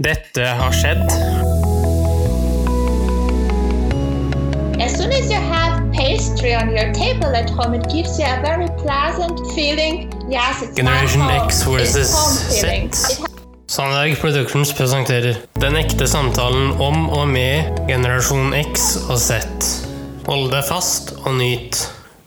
Dette har skjedd. As soon as you have pastry on your table at home, it gives you a very pleasant feeling. Yes, it's Generation. X versus. Z. Sandberg Productions presenterer Den ekte samtalen om og med generasjon X og Z. Hold deg fast og nyt.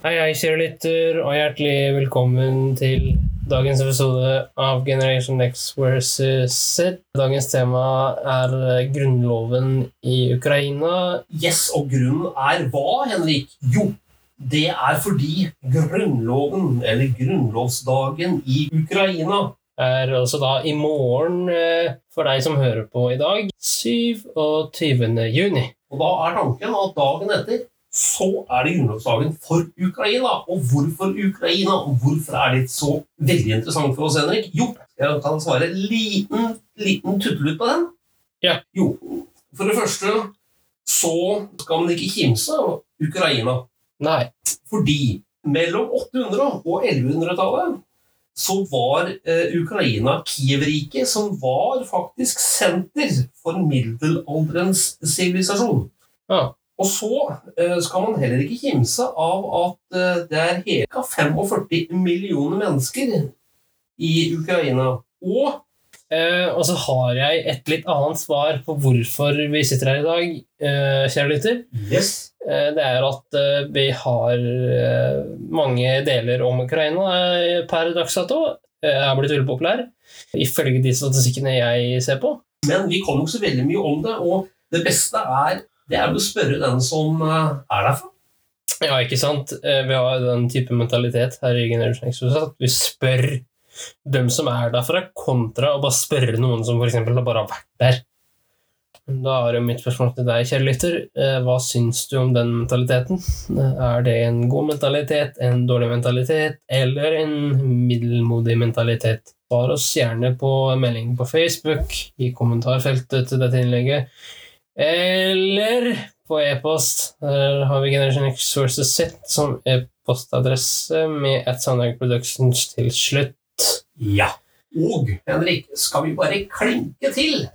Hei, hei, kjære lytter, og hjertelig velkommen til dagens episode av Generation X versus Z. Dagens tema er grunnloven i Ukraina. Yes, og grunnen er hva, Henrik? Jo, det er fordi grunnloven, eller grunnlovsdagen i Ukraina, er altså da i morgen eh, for deg som hører på i dag, 27. juni. og da er tanken at dagen etter så er det grunnlovsdagen for Ukraina. Og hvorfor Ukraina, og hvorfor er det så veldig interessant for oss, Henrik? Jo, jeg kan svare liten, liten tuttelut på den. Ja. Jo, for det første så skal man ikke kimse av Ukraina. Nei. Fordi mellom 800- og 1100-tallet så var eh, Ukraina Kiev-riket, som var faktisk senter for middelalderens sivilisasjon. Ja. Og så eh, skal man heller ikke kimse av at eh, det er hele 45 millioner mennesker i Ukraina. Og Eh, og så har jeg et litt annet svar på hvorfor vi sitter her i dag, kjære lytter. yes, det er at vi har mange deler om Ukraina per dags dato. Er blitt veldig populær, ifølge de statistikkene jeg ser på. men vi kan jo ikke så veldig mye om det, og det beste er det er å spørre den som eh, er derfra. Ja, ikke sant? Eh, Vi har den type mentalitet her i Generation X at vi spør dem som er derfra, kontra å bare spørre noen som eksempel bare har vært der. Da er jo mitt spørsmål til deg, kjære lytter. Eh, Hva syns du om den mentaliteten? Er det en god mentalitet, en dårlig mentalitet eller en middelmodig mentalitet? Svar oss gjerne på melding på Facebook, i kommentarfeltet til dette innlegget, eller på e-post. Der har vi Generation X Sources Z som e-postadresse med et Sandberg Productions til slutt. Ja. Og Henrik, skal vi bare klinke til?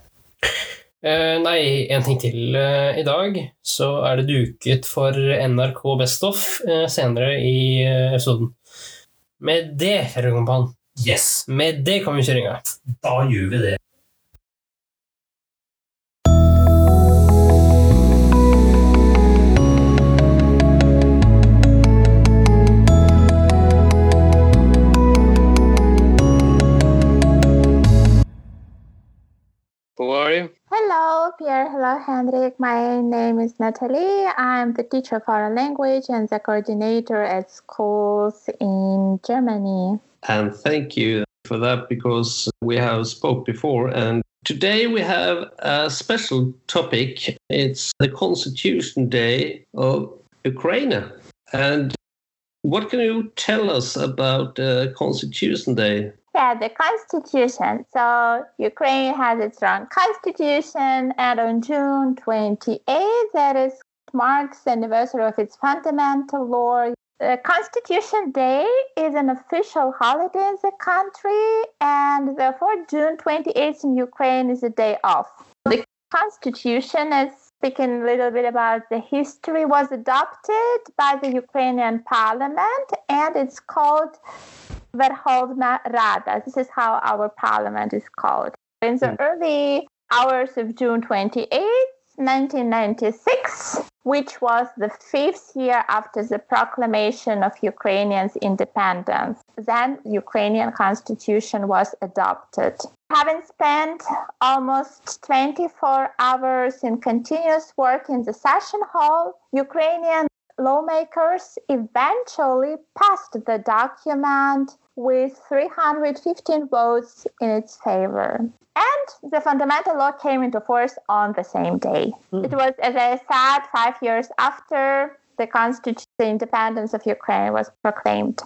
Eh, nei, en ting til. Eh, I dag så er det duket for NRK Best Of eh, senere i eh, episoden. Med det, kjære kompan, Yes, med det kan vi kjøre i gang. da gjør vi det. Hello, Pierre. Hello, Hendrik. My name is Natalie. I'm the teacher of foreign language and the coordinator at schools in Germany. and thank you for that because we have spoke before and today we have a special topic it's the constitution day of ukraine and what can you tell us about uh, constitution day Yeah, the constitution. So Ukraine has its own constitution, and on June 28th, that is marks the anniversary of its fundamental law. The Constitution Day is an official holiday in the country, and therefore June 28th in Ukraine is a day off. The Constitution is speaking a little bit about the history was adopted by the Ukrainian parliament and it's called Verkhovna Rada. This is how our parliament is called. In the hmm. early hours of June 28, 1996, which was the fifth year after the proclamation of Ukrainians' independence, then Ukrainian constitution was adopted. Having spent almost 24 hours in continuous work in the session hall, Ukrainian lawmakers eventually passed the document with 315 votes in its favor. And the fundamental law came into force on the same day. Hmm. It was, as I said, five years after the constitution, the independence of Ukraine was proclaimed.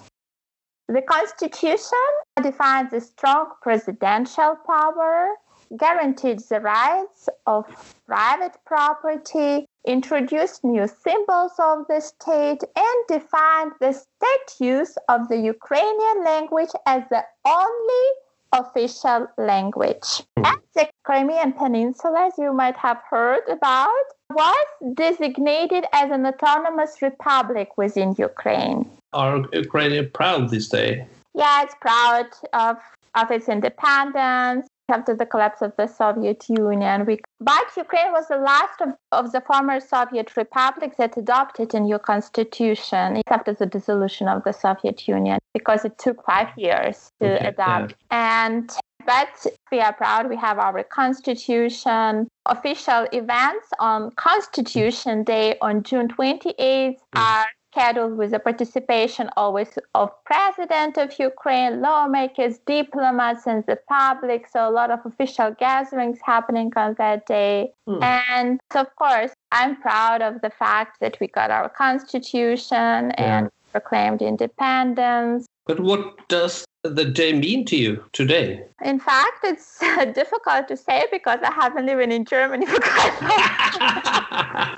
The constitution defines a strong presidential power, guaranteed the rights of private property, introduced new symbols of the state, and defined the state use of the Ukrainian language as the only official language. Hmm. And the Crimean Peninsula, as you might have heard about, was designated as an autonomous republic within Ukraine. Are Ukraine proud this day? Yeah, it's proud of, of its independence after the collapse of the Soviet Union. We, but Ukraine was the last of, of the former Soviet republics that adopted a new constitution after the dissolution of the Soviet Union because it took five years to Okay, adopt. And but we are proud we have our constitution. Official events on Constitution Day on June 28th mm. are scheduled with the participation always of president of Ukraine, lawmakers, diplomats, and the public. So a lot of official gatherings happening on that day. Hmm. And of course, I'm proud of the fact that we got our constitution and proclaimed independence. But what does the day mean to you today? In fact, it's difficult to say because I haven't lived in Germany for quite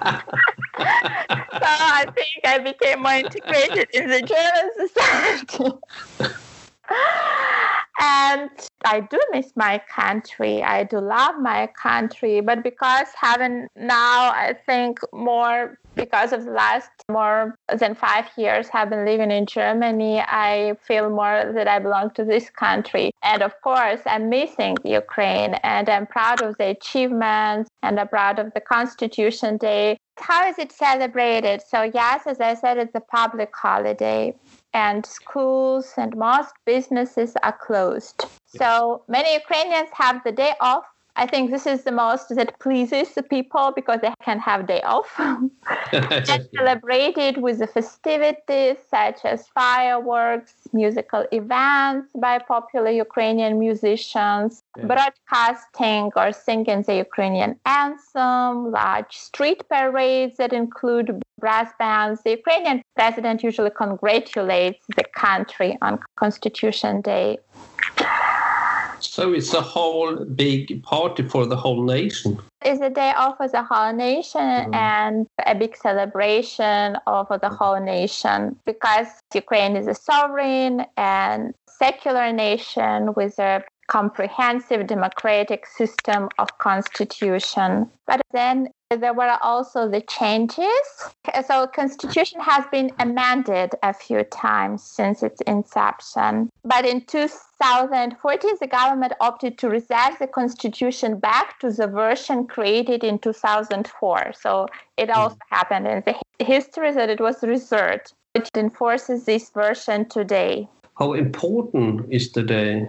long. so I think I became more integrated in the German society. and I do miss my country. I do love my country, but because having now, I think more because of the last more than five years have been living in Germany, I feel more that I belong to this country. And of course, I'm missing Ukraine and I'm proud of the achievements and I'm proud of the Constitution Day. How is it celebrated? So, yes, as I said, it's a public holiday and schools and most businesses are closed. So many Ukrainians have the day off. I think this is the most that pleases the people because they can have day off and celebrate it with the festivities such as fireworks, musical events by popular Ukrainian musicians, Yeah. broadcasting or singing the Ukrainian anthem, large street parades that include brass bands. The Ukrainian president usually congratulates the country on Constitution Day. So it's a whole big party for the whole nation. It's a day off for the whole nation Mhm. and a big celebration of the whole nation because Ukraine is a sovereign and secular nation with a comprehensive democratic system of constitution. But then there were also the changes. So constitution has been amended a few times since its inception. But in 2014, the government opted to reserve the constitution back to the version created in 2004. So it hmm. also happened in the history that it was reserved. It enforces this version today. How important is the day?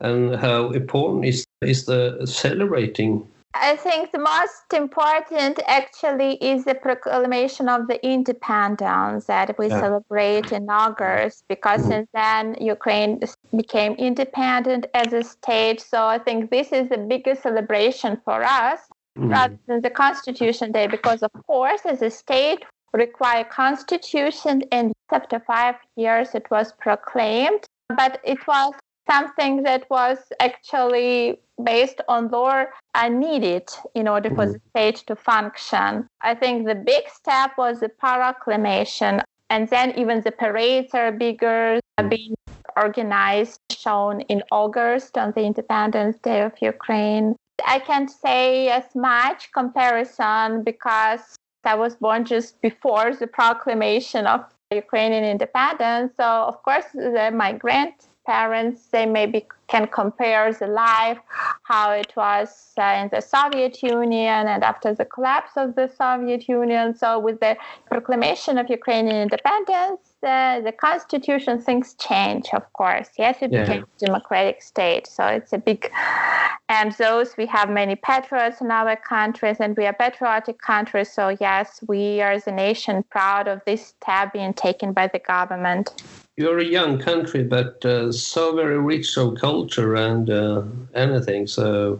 And how important is, is the celebrating? I think the most important actually is the proclamation of the independence that we Yeah. celebrate in August because since then Ukraine became independent as a state. So I think this is the biggest celebration for us Mm. rather than the Constitution Day because of course as a state require constitution and after five years it was proclaimed but it was something that was actually based on law and needed in order for mm-hmm. the state to function. I think the big step was the proclamation, and then even the parades are bigger, are mm. being organized, shown in August on the Independence Day of Ukraine. I can't say as much comparison because I was born just before the proclamation of Ukrainian independence. So, of course, the, my grandparents, they maybe can compare the life, how it was uh, in the Soviet Union and after the collapse of the Soviet Union. So, with the proclamation of Ukrainian independence, uh, the constitution things change, of course. Yes, it Yeah. became a democratic state. So, it's a big, and those we have many patriots in our countries, and we are patriotic countries. So, yes, we are as a nation proud of this step being taken by the government. You're a young country, but uh, so very rich of culture and uh, anything. So,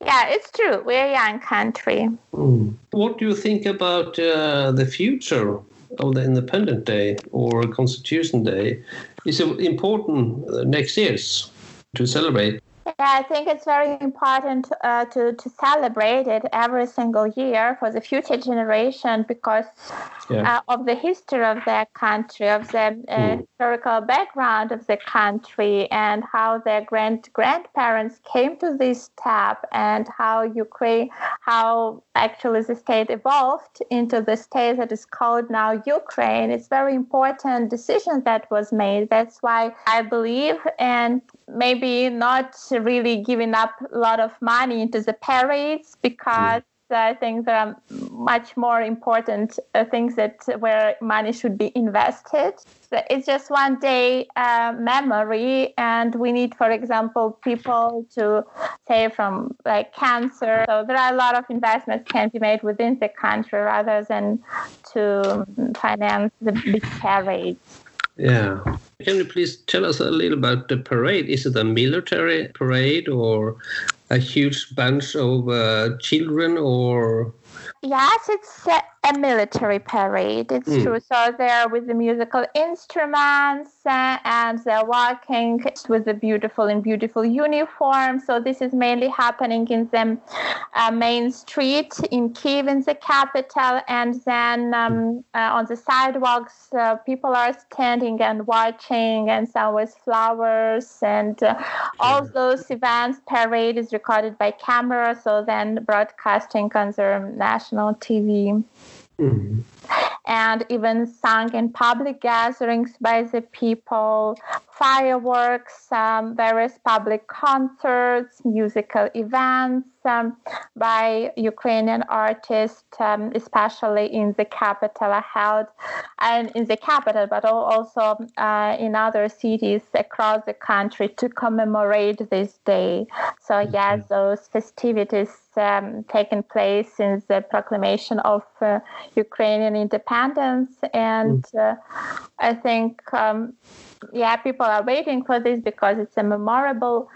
Yeah, it's true. We're a young country. mm. what do you think about uh, the future of the Independent Day or Constitution Day? Is it important uh, next year's to celebrate? Yeah, I think it's very important uh, to, to celebrate it every single year for the future generation because Yeah. uh, of the history of their country, of the uh, Mm. historical background of the country, and how their grand grandparents came to this step, and how Ukraine, how actually the state evolved into the state that is called now Ukraine. It's very important decision that was made. That's why I believe, and maybe not really giving up a lot of money into the parades because. I think there are much more important uh, things that where money should be invested. So it's just one day uh, memory, and we need, for example, people to save from like cancer. So there are a lot of investments can be made within the country rather than to finance the big parades. Yeah. Can you please tell us a little about the parade? Is it a military parade or a huge bunch of uh, children or Yes, it's a, a military parade. It's Mm. true. So they're with the musical instruments uh, and they're walking with the beautiful in beautiful uniform. So this is mainly happening in the uh, main street in Kiev, in the capital, and then um, uh, on the sidewalks, uh, people are standing and watching, and some with flowers, and uh, all those events. Parade is recorded by camera, so then broadcasting on the national TV Mm. and even sung in public gatherings by the people, fireworks, um, various public concerts, musical events um, by Ukrainian artists, um, especially in the capital, held and in the capital, but also uh, in other cities across the country to commemorate this day. So, yes, those festivities um, taken place since the proclamation of uh, Ukrainian independence, and uh, I think. Um, yeah, people are waiting for this because it's a memorable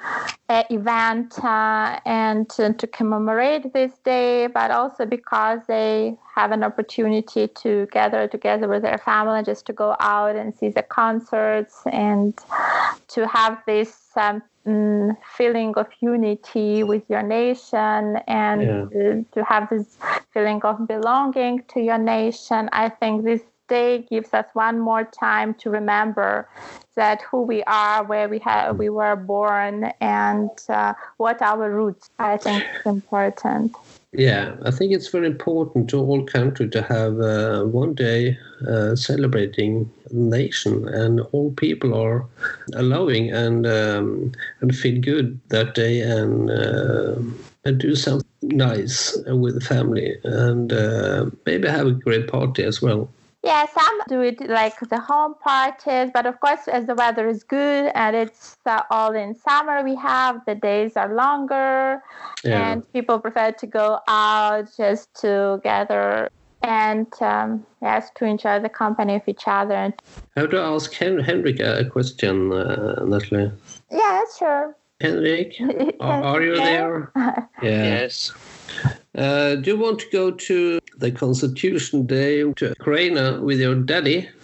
uh, event uh, and to, to commemorate this day, but also because they have an opportunity to gather together with their family, just to go out and see the concerts and to have this um, mm, feeling of unity with your nation and Yeah. to have this feeling of belonging to your nation. I think this day gives us one more time to remember that who we are, where we have we were born, and uh, what our roots. I think is important. Yeah, I think it's very important to all country to have uh, one day uh, celebrating nation, and all people are allowing and um, and feel good that day, and uh, and do something nice with the family, and uh, maybe have a great party as well. Yeah, some do it like the home parties, but of course, as the weather is good and it's uh, all in summer, we have the days are longer, Yeah. and people prefer to go out just to gather and um, yes, to enjoy the company of each other. And I have to ask Hen- Henrik a question, uh, Natalie. yeah, sure. Henrik, are, are you there? Yeah. Yes. Uh, do you want to go to the Constitution Day to Ukraine with your daddy?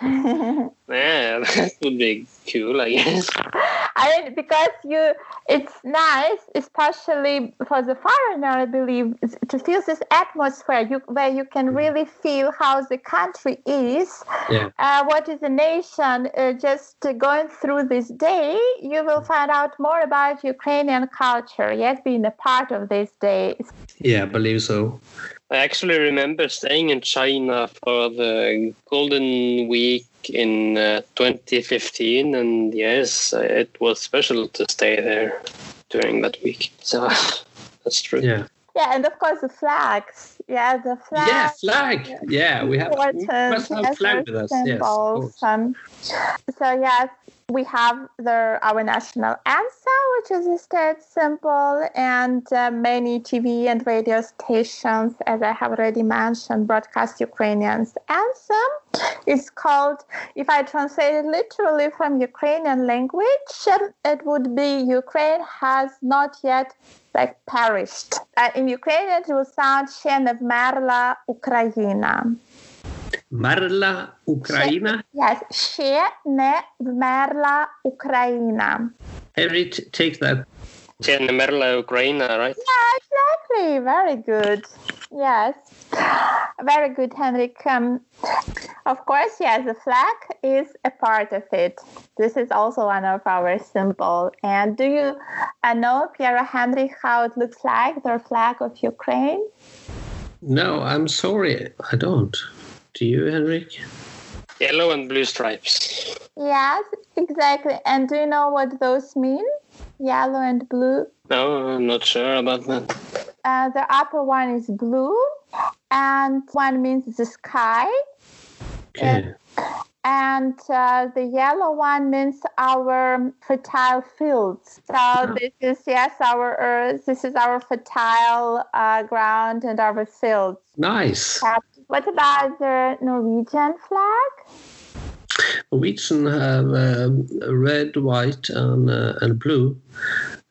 Yeah, that would be cool, I guess. I mean, because you, it's nice, especially for the foreigner, I believe, to feel this atmosphere you, where you can really feel how the country is, Yeah. uh, what is the nation. Uh, just uh, going through this day, you will find out more about Ukrainian culture. Yes, being a part of this day. Yeah, I believe so. I actually remember staying in China for the Golden Week in uh, 2015, and yes, it was special to stay there during that week. So that's true. Yeah. Yeah, and of course the flags. Yeah, the flag. Yeah, flag. Yeah, we have we must have flag with us. Yes. of course. Um, so yes, we have the our national anthem, which is a state symbol, and uh, many TV and radio stations, as I have already mentioned, broadcast Ukrainian's anthem. It's called, if I translate it literally from Ukrainian language, um, it would be Ukraine has not yet like perished. Uh, in Ukrainian, it will sound ще не вмерла Україна. Merla, Ukraina? Yes, she ne Merla Ukraina. Every t- take that. She ne Merla Ukraina, right? Yeah, exactly. Very good. Yes. Very good, Henrik. Um, of course, yes, the flag is a part of it. This is also one of our symbol. And do you uh, know, Pierre Henrik, how it looks like, the flag of Ukraine? No, I'm sorry, I don't. Do you, Henrik? Yellow and blue stripes. Yes, exactly. And do you know what those mean? Yellow and blue? No, I'm not sure about that. Uh, the upper one is blue, and one means the sky, Okay. and uh, the yellow one means our fertile fields. So this is yes, our earth. This is our fertile uh, ground and our fields. Nice. What about the Norwegian flag? Norwegian have um, red, white, and uh, and blue,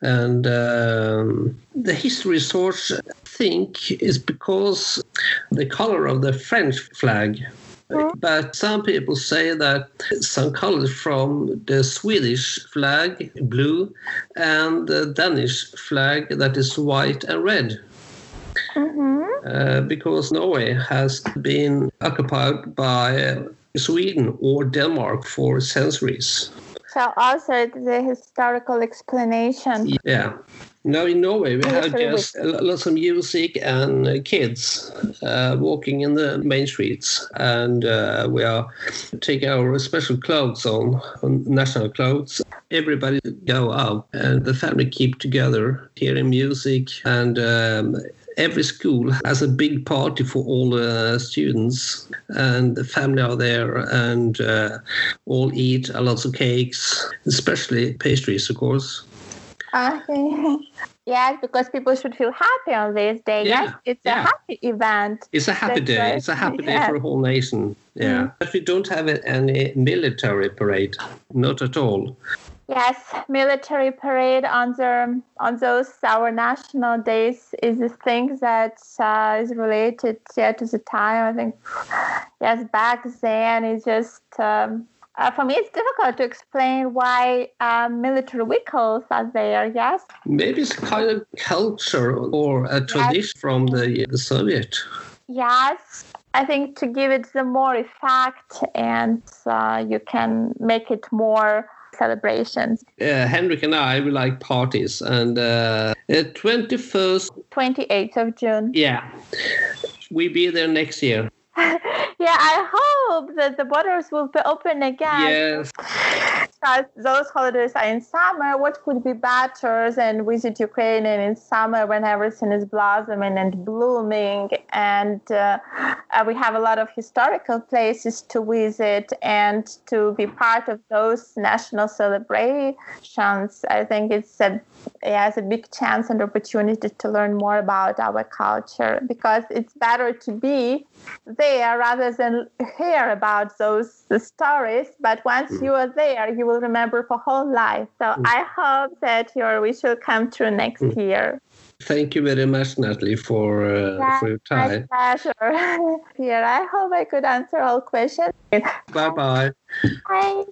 and um, the history source I think is because the color of the French flag. But some people say that some colors from the Swedish flag, blue, and the Danish flag that is white and red. Hmm Uh, because Norway has been occupied by Sweden or Denmark for centuries. So also the historical explanation. Yeah. Now in Norway, we have just lots of music and kids uh, walking in the main streets, and uh, we are taking our special clothes on, on national clothes. Everybody go out, and the family keep together, hearing music, and um, every school has a big party for all the students, and the family are there, and uh, all eat a lot of cakes, especially pastries, of course. Okay. yes, because people should feel happy on this day. Yeah, Yes, it's yeah. a happy event. It's a happy That's day. right. It's a happy day Yeah. for a whole nation. Yeah. Mm. But we don't have any military parade. Not at all. Yes, military parade on the on those our national days is a thing that uh, is related yeah, to the time. I think yes, back then it's just um, uh, for me it's difficult to explain why um, military vehicles are there. Yes, Maybe it's kind of culture or a tradition from the, the Soviet. yes. I think to give it the more effect and uh, you can make it more celebrations. Uh, Henrik and I, we like parties. And uh, uh, 21st, 28th of June. yeah, we be there next year. yeah, I hope that the borders will be open again. Yes. Because those holidays are in summer. What could be better than visit Ukraine and in summer when everything is blossoming and blooming, and uh, uh, we have a lot of historical places to visit and to be part of those national celebrations. I think it's a yeah, it's a big chance and opportunity to learn more about our culture because it's better to be there rather than hear about those stories. But once you are there, you will remember for whole life. So I hope that your wish will come true next year. Thank you very much, Natalie, for, uh, Yeah, for your My pleasure. Here, I hope I could answer all questions. Bye bye. Bye.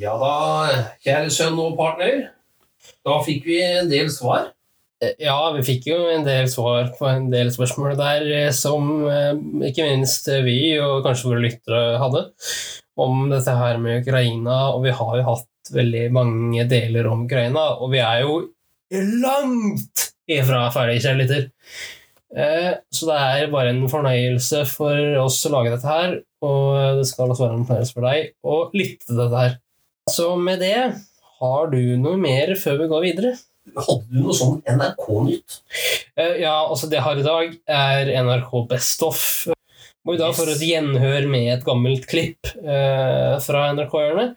Ja da, kjære sønn og partner. Da fikk vi en del svar. Eh, Ja, vi fikk jo en del svar på en del spørsmål der eh, som eh, ikke minst vi og kanskje våre lyttere hadde om dette her med Ukraina, og vi har jo hatt veldig mange deler om Ukraina, og vi er jo langt ifra ferdig, kjære lytter. Eh, Så det er bare en fornøyelse for oss å lage dette her, og det skal også være en fornøyelse for deg å lytte til dette her. Så med det, har du noe mer før vi går videre? Hadde du noe sånn NRK-nytt? Eh, Ja, altså det jeg har i dag, er NRK Best Of. Og i dag får du et gjenhør med et gammelt klipp eh, fra NRK-hjørnet,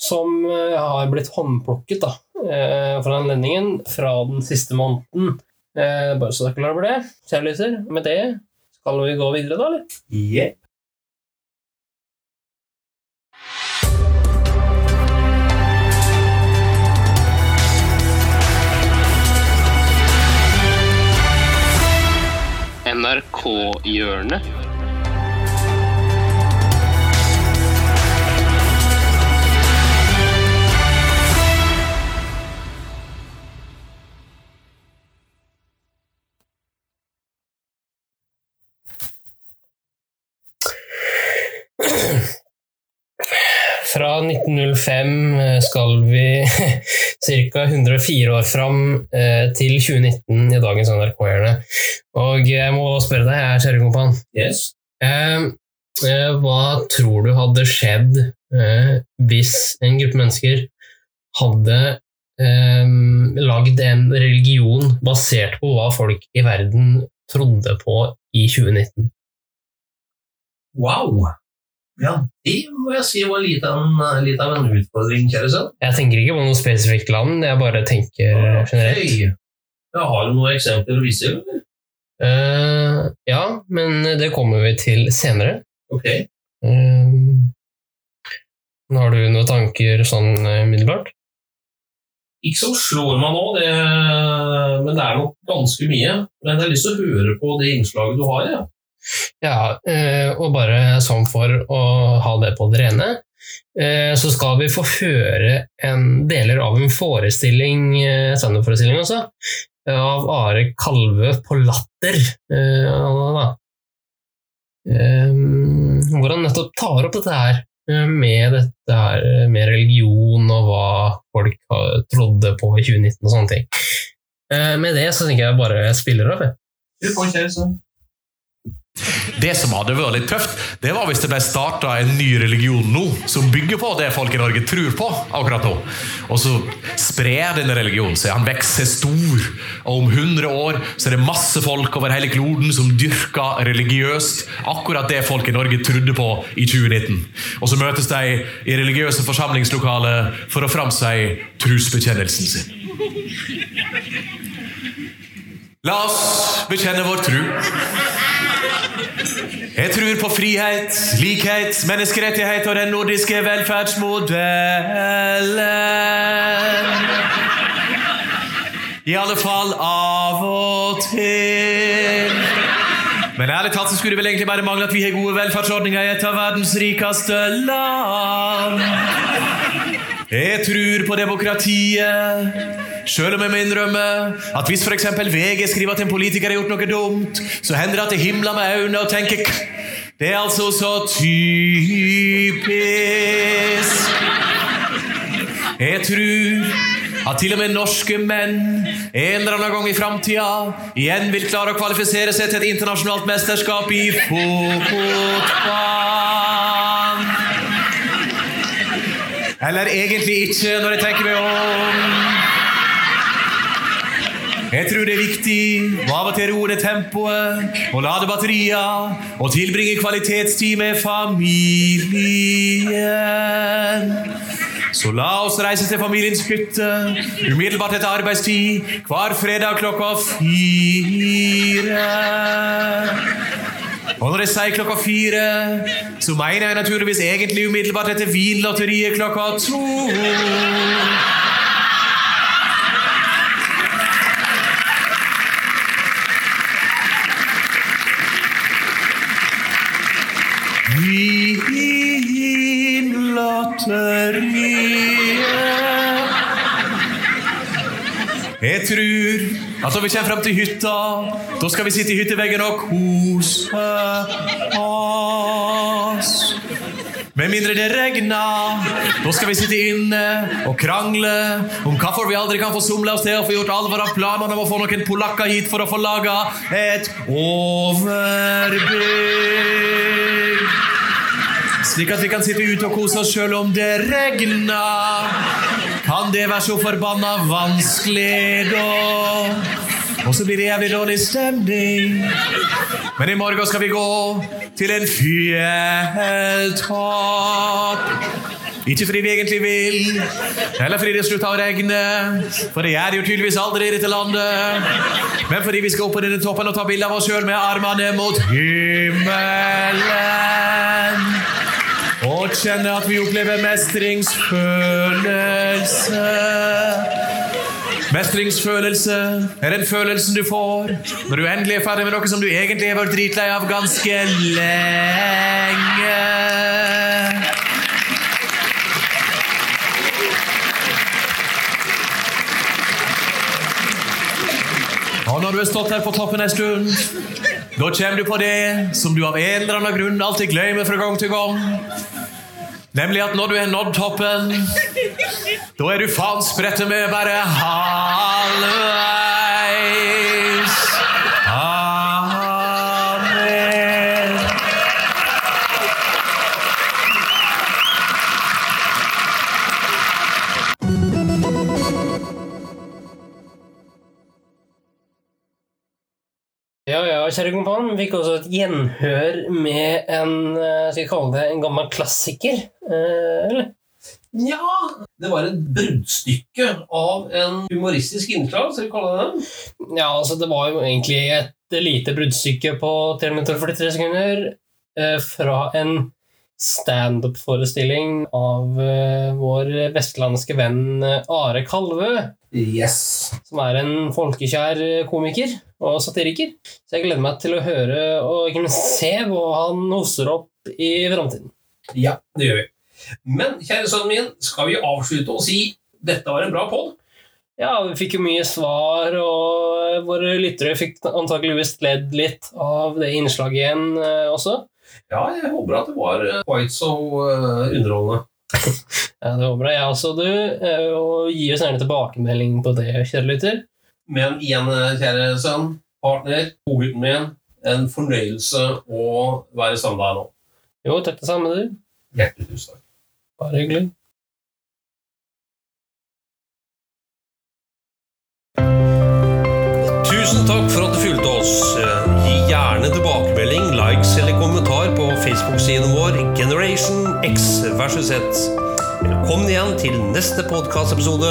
som eh, har blitt håndplukket da, eh, fra anledningen fra den siste måneden. Eh, bare så dere er klar over det, kjære lytter. Med det skal vi gå videre, da, eller? Jepp. NRK-hjørnet. Fra 1905 skal vi ca. 104 år fram eh, til 2019 i dagens NRK-hjørne. Og jeg må spørre deg, jeg er kjære kompan. Yes. Eh, eh, hva tror du hadde skjedd eh, hvis en gruppe mennesker hadde eh, lagd en religion basert på hva folk i verden trodde på i 2019? Wow! Ja, det må jeg si var litt av en, litt av en utfordring, kjære sønn. Jeg tenker ikke på noe spesifikt land, jeg bare tenker generelt. Jeg har du noen eksempler å vise? eller? Eh, ja, men det kommer vi til senere. Ok. Uh, har du noen tanker sånn eh, umiddelbart? Ikke som slår meg nå, det, men det er nok ganske mye. Men jeg har lyst til å høre på det innslaget du har. Ja. Ja, eh, og bare sånn for å ha det på det rene, eh, så skal vi få høre en deler av en forestilling, eh, standup-forestilling også, av Are Kalve på Latter. eh. Eh, Hvor han nettopp tar opp dette her med dette her med religion og hva folk trodde på i 2019 og sånne ting. Med det så tenker jeg bare spiller av. jeg. Du får kjøre sønn. Det som hadde vært litt tøft, det var hvis det ble starta en ny religion nå, som bygger på det folk i Norge tror på akkurat nå. Og så sprer denne religionen seg. Han vokser stor. Og om 100 år så er det masse folk over hele kloden som dyrker religiøst akkurat det folk i Norge trodde på i 2019. Og så møtes de i religiøse forsamlingslokaler for å framsi trosbekjennelsen sin. La oss bekjenne vår tro. Jeg tror på frihet, likhet, menneskerettighet og den nordiske velferdsmodellen. I alle fall av og til. Men ærlig talt så skulle det vel egentlig bare mangle at vi har gode velferdsordninger i et av verdens rikeste land. Jeg tror på demokratiet, selv om jeg må innrømme at hvis f.eks. VG skriver at en politiker har gjort noe dumt, så hender det at jeg himler med øynene og tenker «K, Det er altså så typisk. Jeg tror at til og med norske menn en eller annen gang i framtida igjen vil klare å kvalifisere seg til et internasjonalt mesterskap i fotball. Eller egentlig ikke, når jeg tenker meg om. Jeg tror det er viktig å av og til roe ned tempoet og lade batterier og tilbringe kvalitetstid med familien. Så la oss reise til familiens hytte umiddelbart etter arbeidstid hver fredag klokka fire. Og når jeg sier klokka fire, så mener jeg naturligvis egentlig umiddelbart etter Vinlotteriet klokka to. Vinlotteriet. Jeg tror at når vi kommer frem til hytta, da skal vi sitte i hytteveggen og kose oss. Med mindre det regner, da skal vi sitte inne og krangle om hvorfor vi aldri kan få somla oss til å få gjort alvor av planene om å få noen polakker hit for å få laga et overbygg. Slik at vi kan sitte ute og kose oss sjøl om det regner. Kan det være så forbanna vanskelig, da? Og så blir det jævlig dårlig stemning. Men i morgen skal vi gå til en fjelltopp. Ikke fordi vi egentlig vil, eller fordi det slutta å regne, for det gjør det jo tydeligvis aldri i dette landet, men fordi vi skal opp på denne toppen og ta bilde av oss sjøl med armene mot himmelen. Og kjenne at vi opplever mestringsfølelse. Mestringsfølelse er den følelsen du får når du endelig er ferdig med noe som du egentlig har vært dritlei av ganske lenge. Og når du har stått her på toppen en stund, da kommer du på det som du av en eller annen grunn alltid glemmer fra gang til gang. Nemlig at når du har nådd toppen, da er du faen sprettet med bare halvveis. Vi fikk også et gjenhør med en eh, skal jeg kalle det en gammel klassiker. Eh, eller? Ja, det var et bruddstykke av en humoristisk innslag, skal vi kalle det det. Ja, altså, det var jo egentlig et lite bruddstykke på 3 minutter og 43 sekunder eh, fra en standup-forestilling av eh, vår vestlandske venn eh, Are Kalvø. Yes. som er en folkekjær komiker og satiriker. Så jeg gleder meg til å høre og ikke minst se hva han hoster opp i framtiden. Ja, det gjør vi. Men kjære sønnen min, skal vi avslutte og si dette var en bra podd? Ja, vi fikk jo mye svar, og våre lyttere fikk antakeligvis ledd litt av det innslaget igjen eh, også. Ja, jeg håper at det var eh, quite so eh, underholdende. Ja, det håper jeg, jeg også, du. eh, Og gi oss gjerne tilbakemelding på det, kjære lytter. Men igjen, kjære sønn, partner, godgutten min, en fornøyelse å være sammen med deg nå. Jo, takk det samme, du. Hjertelig tusen takk. Bare hyggelig. Tusen takk for at du fulgte oss. Gi gjerne tilbakemelding, likes eller kommentar Facebook-siden vår Generation X versus Z. Velkommen igjen til neste podkastepisode.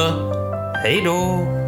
Hei då!